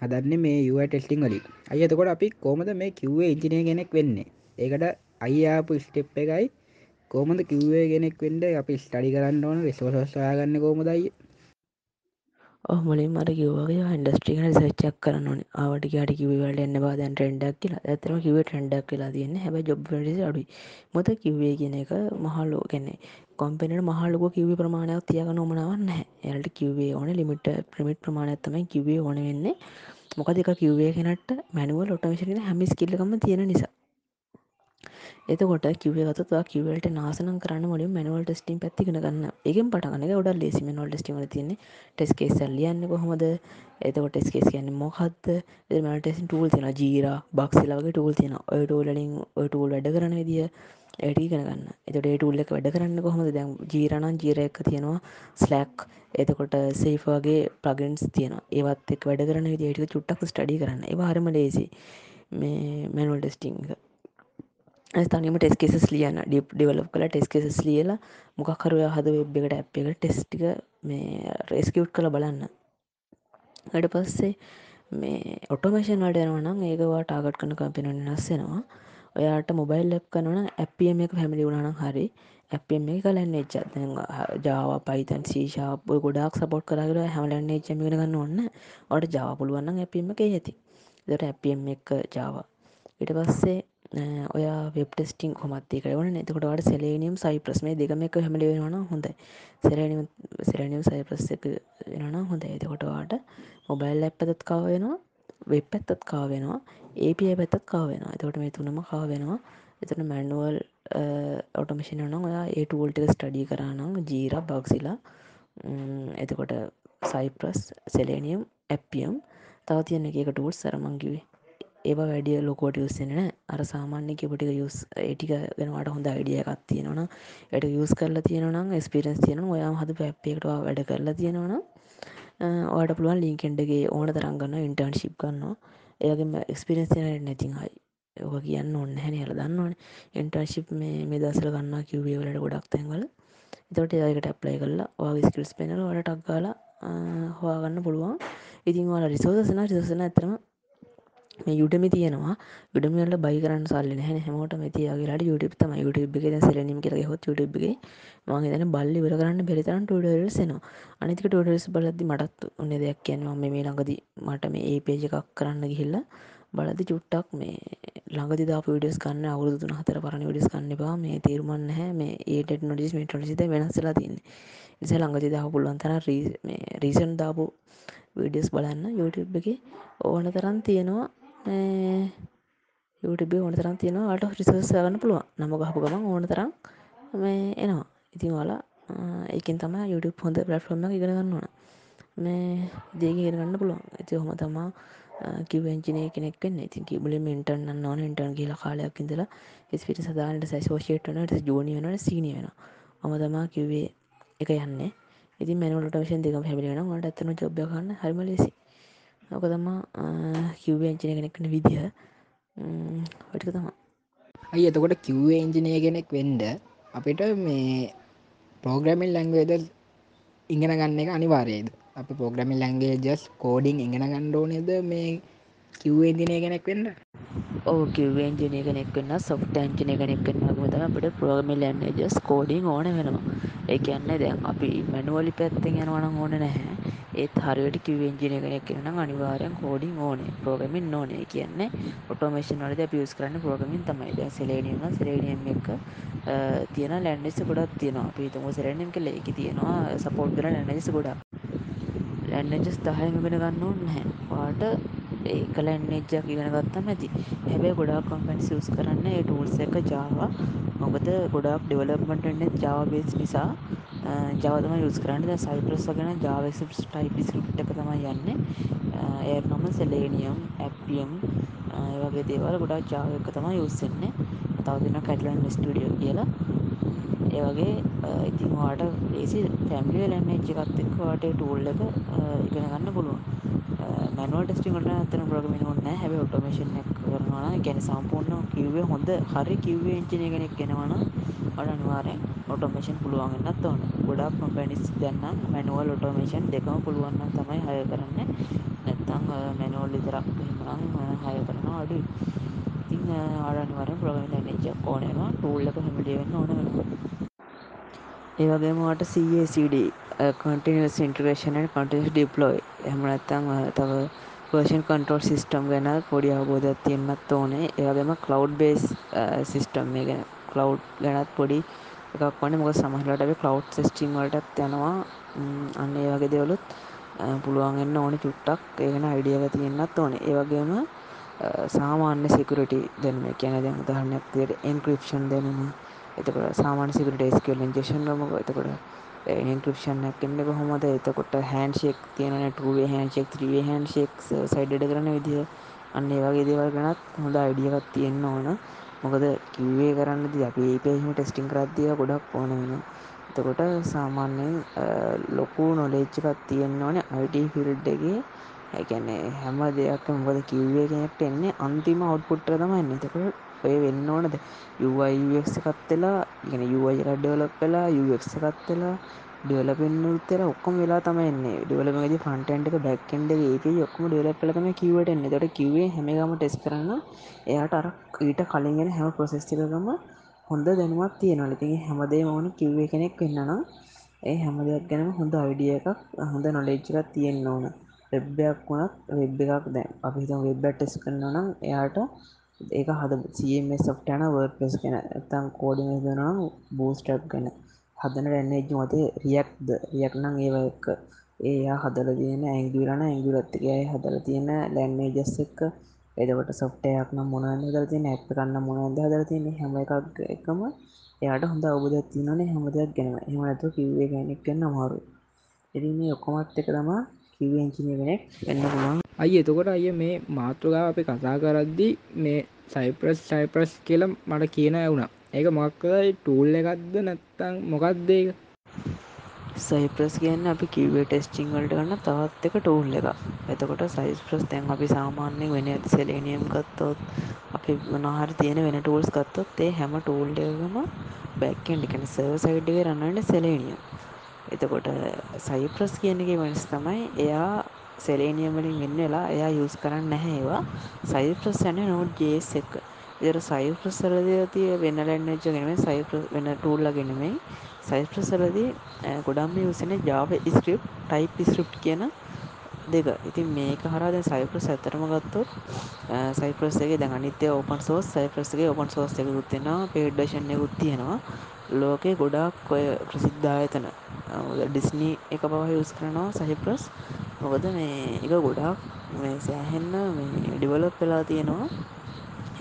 හදන්න මේ යුව ටෙස්ටිං වලින්. අයතකොට අපි කෝමද මේ කිව්වේ ඉංජිනය කෙනෙක් වෙන්නේ? ඒකට අයිආපු ස්ටෙප් එකයි කෝමද කිව්වේ කෙනෙක් වෙන්ඩ අපි ස්ටඩි කරන්න ඕන විශවසොයාගන්න කෝමදයි මුලින් මට කිව්වගේ හන්ඩස්ට්‍රික සච්චක් කරන්න ආවට ට කිවට එන්න බාදන් ටෙන්ඩක් කියලා. ඇතරම කිව ටෙන්ඩක් කියලා තියන්න. හැබ ජොබ් අඩුයි. මොත කිව්වේ කියන එක මහල්ලෝ ගැන්නේ කොම්පෙනට මහල්ලක කිව ප්‍රමාණයක් තියක නොමනවන්න එයට කිව්වේ ඕන ලිමිට ප්‍රමිට් ප්‍රමාණත්තමයි කිවේ ඕන වෙන්නේ. මොක දෙක කිව්වේ කෙනට මැනුවල් ඔටමේශන හැමිස් කිල්ලකම තියෙන නිසා. එතකොට කිවගත කිවට නාසන කරන්න මුලින් මැනුවල් ටස්ටිම් පැත්තිගෙන ගන්න. එකෙන් පටගන ොඩ ලෙසි මනල් ටස්ටිම තියන ටෙස්කේ සල්ලියන්න කොහොමද? එතකොට ටෙස්කේස් කියන්න මොහත්ද මටෙසින් ටූල් තින ජීර බක්සිලාගේ ටූල් තියන ඔය ටූලින් ඔය ටූල් වැඩ කරන විදිිය ඇඩි කරගන්න එතට ටූල්ලක් වැඩ කරන්න කොහොමද? දැන් ජීරණන් ජීර එක තියෙනවා. ස්ලැක් එතකොට සේෆගේ පලගන්ස් තියන ඒවත් එක් වැඩ කරන විදිට චුට්ටක් ස්ටඩි කරන්න. ඒ හරම ලේසි මේ මැනුවල් ටෙස්ටිං තනිම ටෙස්කෙසස් ලියන්න. ඩිප් ඩිවලප් කළ ටෙස්කෙසස් ලියලා මොකක්කරුව හද වෙබ් එකට ඇ් එක ටෙස්ටික මේ රේස්කියුට් කළ බලන්න. වැඩ පස්සේ මේ ඔටෝමේෂන් වඩ යනවනම් ඒකවා ටාගට් කන කම්පින නස්සෙනවා ඔයාට මොබයිල් ලැප් කනන ඇපම එක හැමිලි වුණනම් හරි ඇපම එක කලන්න එච්චත් ජාව පයිතන් සීශාප ගොඩක් සපොට් කරගර හැමලන්න එච්චමිගෙන ගන්න ඔන්න ඔට ජාව පුළුවන්න ඇපම එක ඇති. දට ඇපම් එක ජාව ඉට පස්සේ ඔයා වෙබ් ටෙස්ටිං කොමත්ති කරවන එතකොට වට සෙලේනියම් සයිප්‍රස් මේ දෙකම එක හැමලි වෙන හොඳ සෙරනිම සෙරනියම් සයිප්‍රස් එක වෙන හොඳ එතකොටවාට මොබයිල් ඇප්පතත් කාව වෙනවා වෙබ් පැත්තත් කා වෙනවා ඒපිය පැත්තත් කා වෙනවා. එතකොට මේ තුනම කා වෙනවා. එතන මැන්නුවල් ඔටමිෂන් නම් ඔයා ඒ ටූල්ටික ස්ටඩි කරනම් ජීර බක්සිලා එතකොට සයිප්‍රස් සෙලේනියම් ඇපියම් තව තියන්න එක ටූල් සරමංකිවේ ඒවා වැඩිය ලොකෝට යුස්සෙන අර සාමාන්‍ය කිපටික යුස් ඒටික වෙනවාට හොඳ අයිඩිය එකක් තියෙනවන එයට යුස් කරලා තියෙනනම් ස්පිරස් තියෙන ඔයාම හද පැප්පෙක්ටවා වැඩ කරලා තියෙනවන ඕට පුළුවන් ලින්කෙන්ඩගේ ඕන තරන්ගන්න ඉන්ටර්න්ශිප් කරනවා ඒගේම එක්ස්පිරස් තියෙන නැතින් හයි ඕක කියන්න ඔන්න හැන හල දන්නවන ඉන්ටර්ශිප් මේ දසල ගන්න කිව්වේ වලට ගොඩක් තැන්වල. එතට ඒකට ඇප්ලයි කරලා වාගේ ස්කිල්ස් පෙනල වලටක් ගාලා හවාගන්න පුළුවන්. ඉතින් වාල රිසෝදසන රිසසන ඇතරම මේ යුඩමි තියෙනවා. යුඩමියල්ල බයි කරන්න සල්ලන හැ හැමෝට මතියාගේට යුටප තම යුටබ් එක සලනීම කර හොත් යුටබ් එක. මගේ තන බල්ලි වර කරන්න බෙරිතරන් ටඩරසනවා අනිතික ටඩරස් බලද්දි මටත් ඔන්න දෙයක් කියනවා මේ ළඟද මට මේ ඒ පේජ එකක් කරන්න ගිහිල්ල බලදි චුට්ටක් මේ ළඟදි දා විඩස් කන්න අවුදු තුන හතර පරණ විඩස් කන්න බා මේ තේරුමන්න හැ මේ ඒට නොඩිස් මේ ටොලිසිද වෙනස්සලා තින්නේ නිසා ළඟදි දාහ පුළුවන්තර රීසන් දාපු විඩියස් බලන්න YouTube එක ඕන තරන් තියෙනවා. යුටබ ඕන තරන් තියෙනවා අට රිසර්ස් ගන්න පුළුවන්. නම ගහපු ගමන් ඕන තරම් මේ එනවා. ඉතින් වාලා ඒකින් තම YouTube හොඳ පලට්ෆෝර්ම ඉගෙන ගන්න ඕන. මේ දේක ඉගෙනගන්න පුළුවන්. ඇති හොම තමා කිවජනය කෙනෙක් ඉති කිබල ඉටර්න නොන ඉටර්න් කියල කාලයක් ඉඳලා ස්පිට සදානට සයිසෝෂේටනට ජෝනි වනට සීනි වෙන ඔම තමා කිව්වේ එක යන්න. ඉති මැනලට විෂන් දෙක හැමිලෙන ට ඇතන ජොබ්යගන්න හරිම ලෙසි ඕක තමා කිව්ව එංචින කෙනෙක්න විදිහ. වටික තමා. අයි එතකොට කිව්වේ එංජිනය කෙනෙක් වෙන්ඩ අපිට මේ පෝග්‍රමිල් ලැංවේද ඉගෙන ගන්න එක අනිවාරයේද අප පෝග්‍රමිල් ලැන්ගේ ජස් කෝඩිං ඉගෙන ගණ්ඩෝනෙද මේ කිව්වේ ඉදිනය කෙනෙක් වෙන්න? ඕකිවේජනය කෙනෙක් වන්න සොෆ්ට ඇන්ජනය කෙනෙක් වන්න ම අපට ප්‍රෝගමිල් ඇන්නජස් කෝඩිං ඕන වෙනවා. ඒ කියන්න දැන් අපි මැනුවලි පැත්තෙන් යනවනම් ඕන නැහැ ඒත් හරියට කිවෙන්ජිනය කෙනෙක් නම් අනිවාරයෙන් කෝඩිං ඕනේ ප්‍රෝගමින් ඕනේ කියන්නේ ඔටෝමේෂන් වලද පියස් කරන්න ප්‍රෝගමින් තමයි. දැ සෙලේනියම සෙලේනියම් එක තියෙන ලැන්ඩෙස ගොඩක් තියෙනවා. පිතුම සෙරනම් කළ එක තියෙනවා සපෝට් කර ලැන්ඩෙස ගොඩක්. ලැන්ඩජස් දහයම ගෙන ගන්න ඕන්න හැ වාට ඒක ලැන්නෙජ්ජක් ඉගෙන ගත්තම ඇති. හැබැයි ගොඩක් කම්පැන් සිස් කරන්න ඒ ටූල්ස එක ජාව මොකද ගොඩක් ඩෙවලප්මට එන්න ජාව බේස් නිසා. ජවතම යුස් කරන්න. සයිපරස් වගෙන ජාවස ටයිපි ස්ක්‍රප් එක තමයි යන්න. ඒනම සෙලේනියම් ඇපියම් ඒවගේ දේවල් ගොඩක් ජාව එක තමයි යුස්සෙන්නේ තවදින කැටලන් ස්ටඩියෝ කියලා. ඒවගේ ඉතින් වාට ඒසි ෆැමිලිය ලන්න එච්චකත්තෙක් වාට ටූල් එක ඉගෙන ගන්න පුළුවන්. මැනුව ටෙස්ටිකට අතන ප්‍රගමින ඔන්න හැබ ඔටෝමේෂන් කරනවා ගැන සම්පූර්ණ කිව්වේ හොඳ හරි කිව්වේ එංචිනය කෙනෙක් කෙනවන අඩ අනිවාරෙන් ඔටෝමේෂන් පුළුවන්ගන්නත් ඕන. ගොඩක් කොම්පැනිස් දැන්නම් මැනුවල් ඔටෝමේෂන් දෙකම පුළුවන්න තමයි හය කරන්න. නැත්තං මැනෝල් විතරක් හිමනම් හය කරන අඩු ඉතිං ආඩනිවරෙන් ප්‍රගමිට නච ඕනවා ටූල්ලක හැමිලියවෙන්න ඕන වෙනවා. ඒවගේමට CACD කටිනස් ඉන්ට්‍රේෂන කටිස් ඩිප්ලෝයි එහමනත්තං තව පර්ෂන් කන්ට්‍රෝල් සිිස්ටම් ගැන පොඩි අවබෝධයක් තියන්නත් ඕනේ. ඒවගේම කලව් බේස් සිිස්ටම් ගැන. කලව් ගැනත් පොඩි එකක් වන මොක සමහලට කලව් සිස්ටිම් වලටත් යනවා. අන්න ඒ වගේ දෙවලුත් පුළුවන්ගන්න ඕන චුට්ටක්. ඒගෙන අයිඩියක තියෙන්න්නත් ඕන. ඒවගේම සාමාන්‍ය සිකරට දැනම. කියන දැන් උදාහරණයක් තියට එන්ක්‍රපෂන් දැනීම. එතකට සාමාන්‍ය සිකට ස්කල් ජේෂන් මක එතකොට ඉන්ක්‍රපෂන් කෙන්නෙ කොහොමද? එතකොට හැන්ෂෙක් තියන ටුවේ හැන්ෂෙක් ත්‍රේ හැන්ෂෙක් සයිඩ කරන විදිහ අන්න ඒවගේ දේවල් ගැනත් හොඳ අයිඩියකත් තියෙන්න්න ඕන. මොකද කිවේ කරන්න අපි ඒපහම ටෙස්ටිං කරද්දිය ගොඩක් ඕන වෙන එතකොට සාමාන්‍යයෙන් ලොකු නොලේච්චකත් තියෙන්න්න ඕන අයිට ෆිල්ඩ්ඩගේ හැකැන්නේ හැම දෙයක් මොකද කිව්වේ කෙනෙක්ට එන්නේ අන්තිම අවට්පුට්ට තම එන්න. තකට ඔය වෙන්න ඕනද? යුවක්කත්වෙලා ගෙන යුවයි රඩ්ඩවලක් වෙලා යුක්කත්වෙලා ඩියලපෙන්න්න උත්තර ඔක්කොම වෙලා තමයින්නේ ඩියලපගේ ෆන්ටන්ට එක බැක්කන්ඩ ඒක ඔක්කම ඩියලප් කලම කිවට එන්න. තොට කිවේ හැමගම ටෙස් කරන්න එයාට අර ඊට කලින්ගෙන හැම ප්‍රසෙස්තිකගම හොඳ දැනුවත් තියෙනලති හැමදේ ඕන කිව්වේ කෙනෙක් වෙන්නනම් ඒ හැම දෙයක් ගැනම හොඳ අයිඩිය එකක් හොඳ නොලෙච්චිකක් තියෙන්න්න ඕන. වෙබ්බයක් වුණත් වෙබ් එකක් දැන්. අපි හිතමු වෙබ් එක ටෙස්ට් කරනවා නම් එයාට ඒක හද CMS software යන WordPress ගැන නැත්නම් කෝඩින් හදනවා නම් Bootstrap ගැන. හදන ලැන්ග්වේජ් මතේ React ද React නම් ඒව එක්ක. ඒ එයා හදලා තියෙන Angular නම් Angular එක්ක එයා හදලා තියෙන ලැන්ග්වේජස් එක්ක. එතකොට software එකක් නම් මොනවද හදලා තියෙන්නේ? app එකක් නම් මොනවද හදලා තියෙන්නේ? හැම එකක් එකම එයාට හොඳ අවබෝධයක් තියෙනවනේ. හැම දෙයක් ගැනම. එහෙම නැතුව QA කෙනෙක් වෙන්න අමාරුයි. ඉතින් මේ ඔක්කොමත් එක තමා QA එන්ජිනියර් කෙනෙක් වෙන්න පුළුවන්. අයි එතකොට අය මේ මාතෘකාව අපි කතා කරද්දි මේ සයිප්‍රස් සයිප්‍රස් කියල මට කියන ඇවුණා ඒක මොක්කදයි ටූල් එකක්ද නැත්තං මොකක්දේක සයිප්‍රස් කියන්න අපි කිවේ ටෙස්ටිං වලට ගන්න තවත් එක ටූල් එක එතකොට සයිස් ප්‍රස් තැන් අපි සාමාන්‍යෙන් වෙන ඇති සෙලේනියම් ගත්තොත් අපි වනහර තියෙන වෙන ටූල්ස් ගත්තොත් ඒ හැම ටූල්ඩගම බැක්කෙන්ඩි කන සර්ව සයිඩ්ගේ රන්නට සෙලේනියම් එතකොට සයිප්‍රස් කියන එක වෙනස් තමයි එයා සෙලේනියමලින් වෙන්න වෙලා එයා යුස් කරන්න නැහැ ඒවා. සයිප්‍රස් යන නෝට් ජේස් එක ඉර සයිප්‍රස්සරදය තිය වෙන්න ලැන්නච්ච ගෙනෙම සයිප වෙන ටූල්ල ගෙනෙමයි සයිප්‍රසරදී ගොඩම්ම යුසන ජාව ස්ක්‍රප් ටයිප් ස්ක්‍රප් කියන දෙක. ඉතින් මේක හරද සයිප්‍රස් ඇතරම ගත්තොත් සයිප්‍රස්ගේ දැ අනිත්‍ය ඕපන් සෝස් සයිප්‍රස්ගේ ඔපන් සෝස් එක ගුත්තිෙනවා පේඩ්ඩශන්ය ගුත්තියෙනවා ලෝකෙ ගොඩක් ඔය ප්‍රසිද්ධායතන ඩිස්නී එක පහ යස් කරනවා සහිප්‍රස්. මොකද මේ එක ගොඩක් මේ සෑහෙන්න ඩිවලොප් වෙලා තියෙනවා.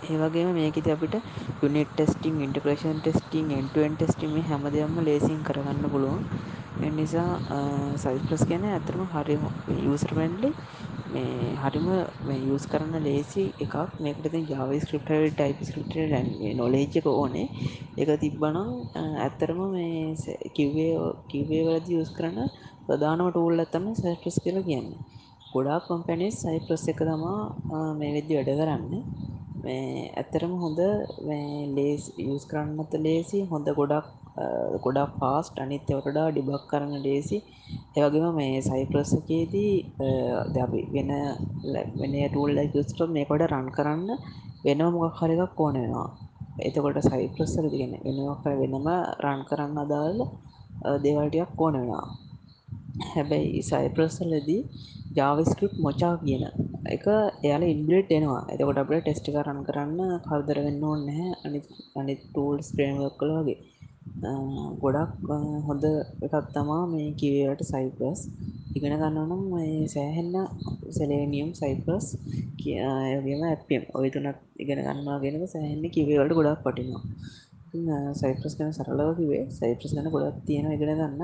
ඒවගේම මේකති අපිට unit testing integration testing end to end testing හැම දෙයක්ම ලේසින් කරගන්න පුළුවන්. එනිසා සයිප්‍රස් ගැන ඇතරම හරි යසර්මන්ඩි මේ හරිම යස් කරන්න ලේසි එකක්. මේකට ජාව ස්ක්‍රප්ට ටයිප ස්ක්‍රප්ට නොලේජක ඕනේ. එක තිබ්බනම් ඇත්තරම මේ කිව්වේ කිවේ වලද යස් කරන්න ප්‍රධානම ටූල් ඇත්තම සයිප්‍රස් කියලා කියන්නේ. ගොඩා කොම්පැනිස් සයිප්‍රස් එක තමා මේ වෙද්දි වැඩ කරන්න. ඇත්තරම හොඳ ලේස් යස් කරන්නත ලේසි හොඳ ගොඩක් ගොඩක් පාස්ට අනිත්‍යවටඩා ඩිබක් කරන ලේසි. ඒවගේම මේ සයිප්‍රසකේදී අපි වෙන වෙන ටූල් යස්ටම් මේ කොට රන් කරන්න වෙනම මොකක් හරිකක් ඕනෙනවා එතකොට සයිප්‍රස්සර තිගෙන වෙනක් වෙනම රන් කරන්න අදාල් දේවල්ටයක් ඕනෙනවා හැබැයි සයිප්‍රස්සලදී ජාවස්ක්‍රප් මොචා කියන එක එයාල ඉන්බලට් එනවා. එතකොට අපට ටෙස්ටි කරන්න කරන්න කල්දර වෙන්න ඕන්න අනි අනි ටූල්ස් ප්‍රේම්වක් කළ වගේ. ගොඩක් හොඳ එකක් තමා මේ කිවයට සයිපස් ඉගෙන ගන්නනම් සෑහෙන්න සෙලේනියම් සයිපස් කියගේම ඇපම් ඔය තුනත් ඉගෙන ගන්නවා ගෙනක සෑහෙන්න කිවවලට ගොඩක් පටිනවා සයිප්‍රස් ගැන සරලවකිවේ සයිප්‍රස් ගැන ගොඩක් තියෙන ඉගෙන ගන්න.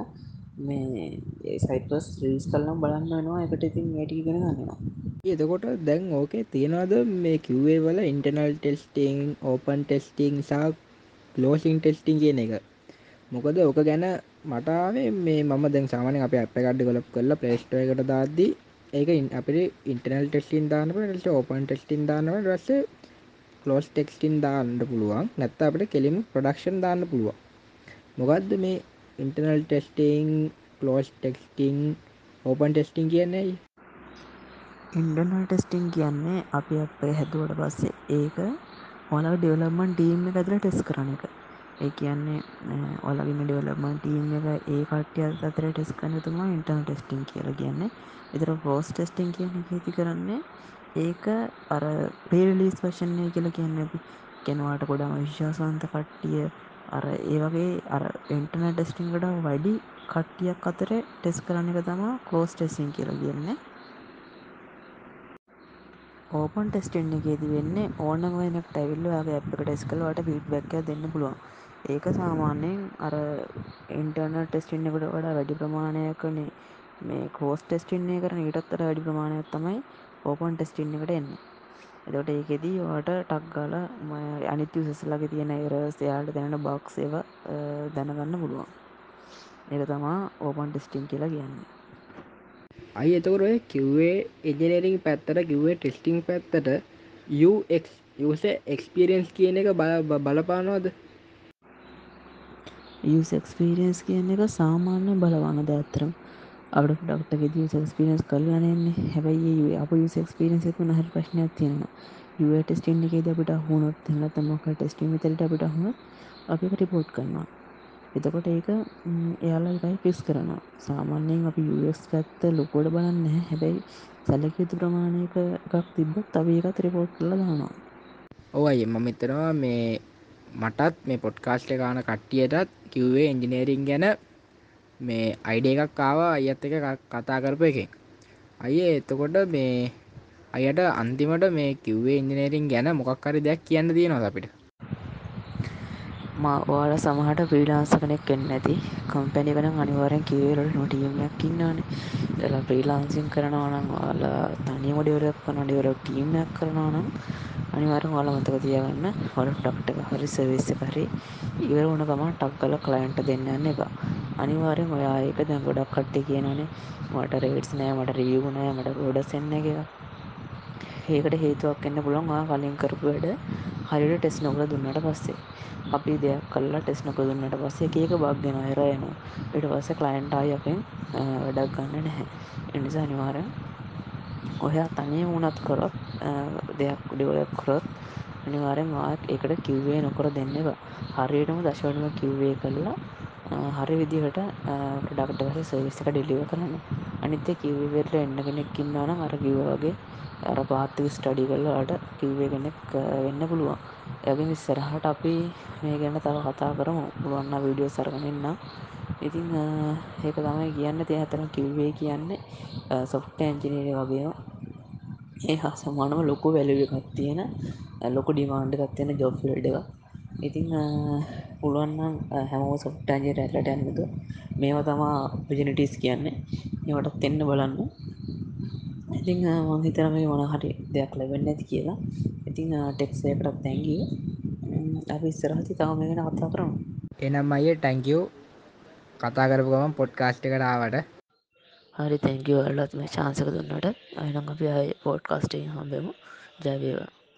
මේ සයිපස් ්‍රීස් කල්නම් බලන්න වෙනවා එකට ඉතින් ඒටි ගෙන ගන්නවා එතකොට දැන් ඕකේ තියෙනවද මේ කිව්වේ වල ඉන්ටර්නල් ටෙස්ටිං ඕපන් ටෙස්ටිං සහ ලෝසිං ටෙස්ටිං කියන එක? මොකද ඕක ගැන මටාවේ මේ මම දැන් සාමානය අප අප කඩ්ඩ ගොලප් කරලා ප්‍රේස්්ටය එකට දාද්දී ඒක අපිට ඉන්ටර්නල් ටෙස්ටින් දාන්නට ඕපන් ටෙස්ටින් දාන්නට රස්ස කලෝස් ටෙක්ස්ටින් දාන්න පුළුවන්. නැත්ත අපට කෙලිම ප්‍රඩක්ෂන් දාන්න පුළුවන්. මොකක්ද මේ internal testing closed testing open testing කියන්නේ ඉන්ඩනල් ටෙස්ටිං කියන්නේ අපි අපේ හැදුවට පස්සේ ඒක ඔලව ඩෙවලපමන් ටීම් එක ඇතුළ ටෙස් කරන එක. ඒ කියන්නේ ඔලගින්න ඩෙවලපමන් ටීම් එක ඒ කට්ටිය අතර ටෙස් කනතුමා ඉන්ටර්න ටෙස්ටිං කියලා කියන්නේ. එතර පෝස් ටෙස්ටිං කියන හේති කරන්නේ ඒක අර පේලිස් වශන්නේ කියලා කියන්න අපි. කෙනවාට ගොඩාම විශ්වාසන්ත කට්ටිය අර ඒ වගේ අර ඉන්ටර්න ටෙස්ටිංකට වැඩි කට්ටියක් අතර ටෙස් කරන්න එක තමා කලෝස් ටෙස්සින් කියලා කියන්නේ. ඕපන් ටෙස්ටෙන්් එකේති වෙන්නේ ඕනම වෙනක් ඇවිල්ලයාගේ අප ටෙස් කලවට පිට්බැක්ක දෙන්න පුළුවන්. ඒක සාමාන්‍යයෙන් අර ඉන්ටර්න ටෙස්ටින්න එකට වඩා වැඩි ප්‍රමාණයකනේ මේ කෝස් ටෙස්ටින්නේ කරන ඊටත්තර වැඩි ප්‍රමාණයක් තමයි ඕපන් ටෙස්ටින්න එකට එන්න. එතොට ඒකෙදී වාට ටක් ගාල අනිත්‍ය උසෙස්ලගේ තියෙන එරස්යාට දැනට බක්සේව දැනගන්න පුළුවන්. ඒක තමා ඕපන් ටෙස්ටිං කියලා කියන්නේ. අයි එතකට ඔය කිව්වේ එජනරිං පැත්තට කිව්වේ ටෙස්ටිං පැත්තට යස එක්ස්පිරියන්ස් කියන එක බලපානවාද? යක්ස්පිරියන්ස් කියන එක සාමාන්‍ය බලවන්න දැත්තරම් අපට ඩක්ට ෙ ක්ස්පිරස් කල්ලනන්නේ හැබයි අප ක්ස්පිරන්ස නහර ප්‍රශ්නයක් තියෙනවා. ටෙස්ටින් එක අපට හුණොත් හෙන්න තමක ටෙස්ටිම තරට අපට හුණ අපිට රිපෝට් කරනවා. එතකොට ඒක එයාලා එකයි පිස් කරනවා. සාමාන්‍යයෙන් අපි යස් පැත්ත ලොකොඩ බලන්න හැබැයි සැලකයුතු ප්‍රමාණයක එකක් තිබ්බත් තව එකත් රිපෝට් කළ දානවා. ඕයි මම එතරවා මේ මටත් මේ පොඩ්කාස්ට ගාන කට්ටියටත් කිව්වේ එන්ජිනේරිං ගැන මේ අයිඩ එකක් කාවා අයත් එක කතා කරපු එකෙන්. අය එතකොට මේ අයට අන්තිමට මේ කිව්වේ ඉංජිනේරින් ගැන මොක්කරි දෙයක් කියන්න තියෙනවා අපිට? ඔයාල සමහට ප්‍රීලාන්ස කනෙක් එන්න ඇති. කම්පැනි කන අනිවාරෙන් කිවේලට නොටියමයක් ඉන්නන. එලා ප්‍රීලාන්සින් කරනවනම් වාලා තනියම ඩෙවලක් කන ඩෙවලක් ටීමයක් කරනවනම් අනිවාරෙන් වාල මතක තියාගන්න හොල ඩක්ට හරි සවිස්ස කරි ඉවර වුණ ගමන් ටක් කල කලයින්ට දෙන්න යන්න එක අනිවාරෙන් ඔයා ඒක දැන් ගොඩක් කට්ටි කියනනේ මට රේටස් නෑ මට රියවුණෑ මට ගොඩ සෙන්න එක ඒකට හේතුවක් එන්න පුළොන් කලින් කරපු වැඩ හරිට ටෙස් නොකල දුන්නට පස්සේ. අපි දෙයක් කල්ලා ටෙස් නොක දුන්නට පස්සේ ඒක බක්ගෙන අයරයනවා ඉට පස්ස කලයින්ටායි අපෙන් වැඩක් ගන්න නැහැ. එනිසා අනිවාරෙන් ඔහයා තනය වුණත් කරොත් දෙයක් ඩිවලක් කරොත් අනිවාරෙන් වාත් එකට කිව්වේ නොකර දෙන්න එක හරියටම දශවටම කිව්වේ කරලා හරි විදිහට ප්‍රඩක්ට වස සවිස්සක ඩෙලිව කරන්න. අනිත්තේ කිව්වවෙරට එන්න කෙනෙක්කින්නවන අර කිව්වගේ අර පාත්තික ස්ටඩි කරලාට කිව්වේ කෙනෙක් වෙන්න පුළුවන්. ඇග ඉස්සරහට අපි මේ ගැන තව කතා කරමු. පුළුවන්න වීඩියෝ සරගනන්න ඉතිං ඒක තමයි කියන්න. තිය අතන කිව්වේ කියන්නේ සොෆ්ට ඇන්ජිනීර වගේ ඒ හා සමානම ලොකු වැලිව එකක් තියෙන ලොකු ඩිමාන්්ඩ එකක් තියෙන ජොෆ්ලඩ් එක ඉතිං පුළුවන්නම් හැමෝ සොෆ්ටන්ජ රැල්ලට ඇන්නතු මේවා තමා පිජනිටිස් කියන්නේ. ඒවටත් එන්න බලන්න. ඉතිං මං හිතන මේ මොන හරි දෙයක් ලැබෙන්න ඇති කියලා. ඉතිං ටෙක්සේකටත් තැන්ගිය අපි ඉස්සරහති තව මේ ගැන කතා කරමු. එනම් අය ටැංකව් කතා කරපු ගම පොඩ්කාස්ට් කරාවට හරි තැංකව වලත් මේ චාන්සක දුන්නට. අයනම් අපි පෝඩ් කාස්ටේ හම්බෙමු. ජයවේවා